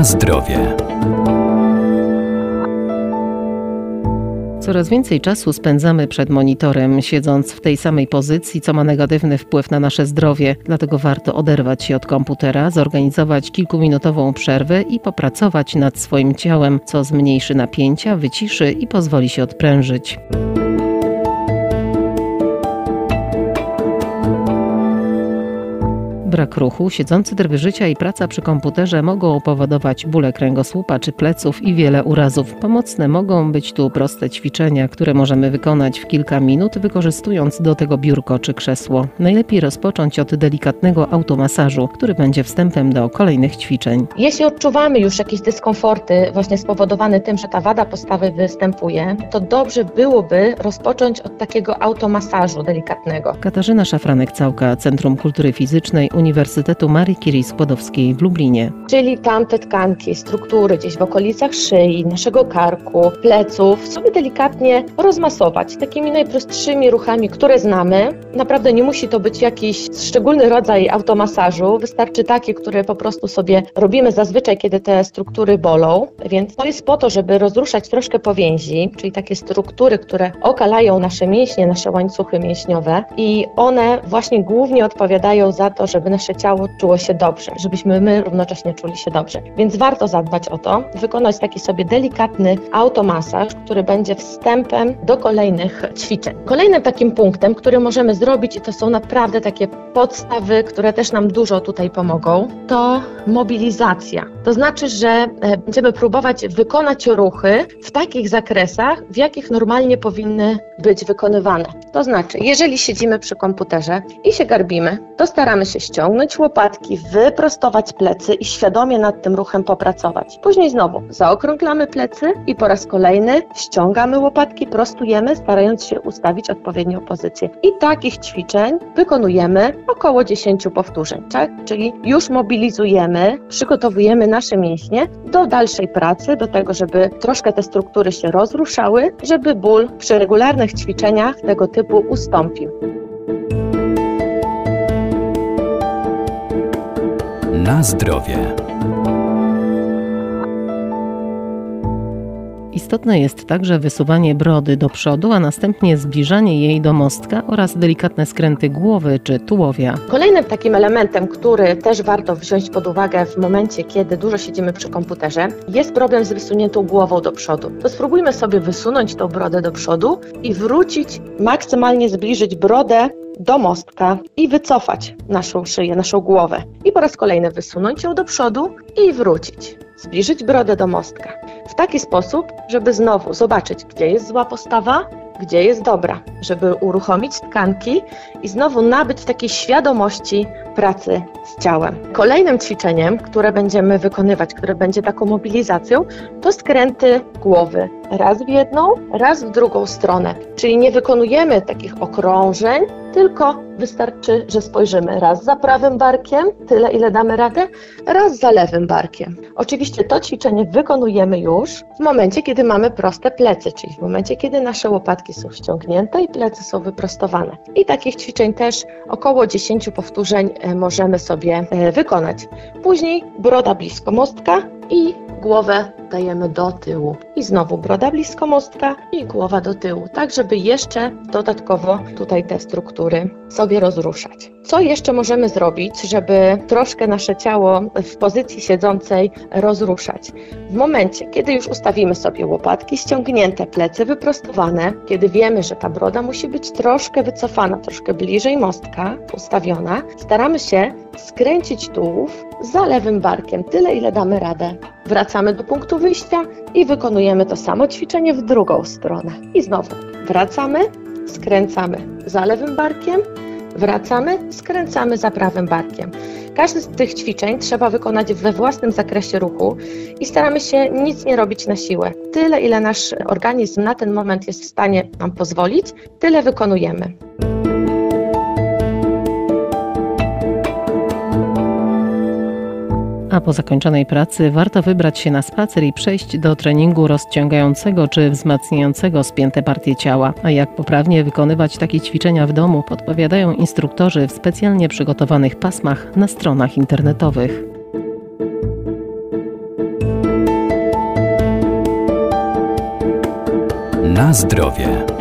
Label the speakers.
Speaker 1: Na zdrowie.
Speaker 2: Coraz więcej czasu spędzamy przed monitorem, siedząc w tej samej pozycji, co ma negatywny wpływ na nasze zdrowie. Dlatego warto oderwać się od komputera, zorganizować kilkuminutową przerwę i popracować nad swoim ciałem, co zmniejszy napięcia, wyciszy i pozwoli się odprężyć. Brak ruchu, siedzący tryb życia i praca przy komputerze mogą powodować bóle kręgosłupa czy pleców i wiele urazów. Pomocne mogą być tu proste ćwiczenia, które możemy wykonać w kilka minut, wykorzystując do tego biurko czy krzesło. Najlepiej rozpocząć od delikatnego automasażu, który będzie wstępem do kolejnych ćwiczeń.
Speaker 3: Jeśli odczuwamy już jakieś dyskomforty właśnie spowodowane tym, że ta wada postawy występuje, to dobrze byłoby rozpocząć od takiego automasażu delikatnego.
Speaker 2: Katarzyna Szafranek-Całka, Centrum Kultury Fizycznej Uniwersytetu Marii Curie Skłodowskiej w Lublinie.
Speaker 3: Czyli tamte tkanki, struktury gdzieś w okolicach szyi, naszego karku, pleców sobie delikatnie rozmasować takimi najprostszymi ruchami, które znamy. Naprawdę nie musi to być jakiś szczególny rodzaj automasażu, wystarczy takie, które po prostu sobie robimy zazwyczaj, kiedy te struktury bolą. Więc to jest po to, żeby rozruszać troszkę powięzi, czyli takie struktury, które okalają nasze mięśnie, nasze łańcuchy mięśniowe i one właśnie głównie odpowiadają za to, żeby nasze ciało czuło się dobrze, żebyśmy my równocześnie czuli się dobrze. Więc warto zadbać o to, wykonać taki sobie delikatny automasaż, który będzie wstępem do kolejnych ćwiczeń. Kolejnym takim punktem, który możemy zrobić, i to są naprawdę takie podstawy, które też nam dużo tutaj pomogą, to mobilizacja. To znaczy, że e, będziemy próbować wykonać ruchy w takich zakresach, w jakich normalnie powinny być wykonywane. To znaczy, jeżeli siedzimy przy komputerze i się garbimy, to staramy się ściągnąć łopatki, wyprostować plecy i świadomie nad tym ruchem popracować. Później znowu zaokrąglamy plecy i po raz kolejny ściągamy łopatki, prostujemy, starając się ustawić odpowiednią pozycję. I takich ćwiczeń wykonujemy około 10 powtórzeń, tak? Czyli już mobilizujemy, przygotowujemy nasze mięśnie do dalszej pracy, do tego, żeby troszkę te struktury się rozruszały, żeby ból przy regularnych ćwiczeniach tego typu ustąpił.
Speaker 1: Na zdrowie.
Speaker 2: Istotne jest także wysuwanie brody do przodu, a następnie zbliżanie jej do mostka oraz delikatne skręty głowy czy tułowia.
Speaker 3: Kolejnym takim elementem, który też warto wziąć pod uwagę w momencie, kiedy dużo siedzimy przy komputerze, jest problem z wysuniętą głową do przodu. To spróbujmy sobie wysunąć tą brodę do przodu i wrócić, maksymalnie zbliżyć brodę do mostka i wycofać naszą szyję, naszą głowę. I po raz kolejny wysunąć ją do przodu i wrócić. Zbliżyć brodę do mostka. W taki sposób, żeby znowu zobaczyć, gdzie jest zła postawa, gdzie jest dobra, żeby uruchomić tkanki i znowu nabyć takiej świadomości pracy z ciałem. Kolejnym ćwiczeniem, które będziemy wykonywać, które będzie taką mobilizacją, to skręty głowy. Raz w jedną, raz w drugą stronę. Czyli nie wykonujemy takich okrążeń, tylko wystarczy, że spojrzymy raz za prawym barkiem, tyle ile damy radę, raz za lewym barkiem. Oczywiście to ćwiczenie wykonujemy już w momencie, kiedy mamy proste plecy, czyli w momencie, kiedy nasze łopatki są ściągnięte i plecy są wyprostowane. I takich ćwiczeń też około 10 powtórzeń e, możemy sobie e, wykonać. Później broda blisko mostka i głowę dajemy do tyłu. I znowu broda blisko mostka i głowa do tyłu, tak żeby jeszcze dodatkowo tutaj te struktury sobie rozruszać. Co jeszcze możemy zrobić, żeby troszkę nasze ciało w pozycji siedzącej rozruszać? W momencie, kiedy już ustawimy sobie łopatki ściągnięte, plecy wyprostowane, kiedy wiemy, że ta broda musi być troszkę wycofana, troszkę bliżej mostka ustawiona, staramy się skręcić tułów za lewym barkiem, tyle ile damy radę. Wracamy do punktu wyjścia i wykonujemy to samo ćwiczenie w drugą stronę. I znowu wracamy, skręcamy za lewym barkiem, wracamy, skręcamy za prawym barkiem. Każdy z tych ćwiczeń trzeba wykonać we własnym zakresie ruchu i staramy się nic nie robić na siłę. Tyle, ile nasz organizm na ten moment jest w stanie nam pozwolić, tyle wykonujemy.
Speaker 2: po zakończonej pracy warto wybrać się na spacer i przejść do treningu rozciągającego czy wzmacniającego spięte partie ciała. A jak poprawnie wykonywać takie ćwiczenia w domu, podpowiadają instruktorzy w specjalnie przygotowanych pasmach na stronach internetowych.
Speaker 1: Na zdrowie.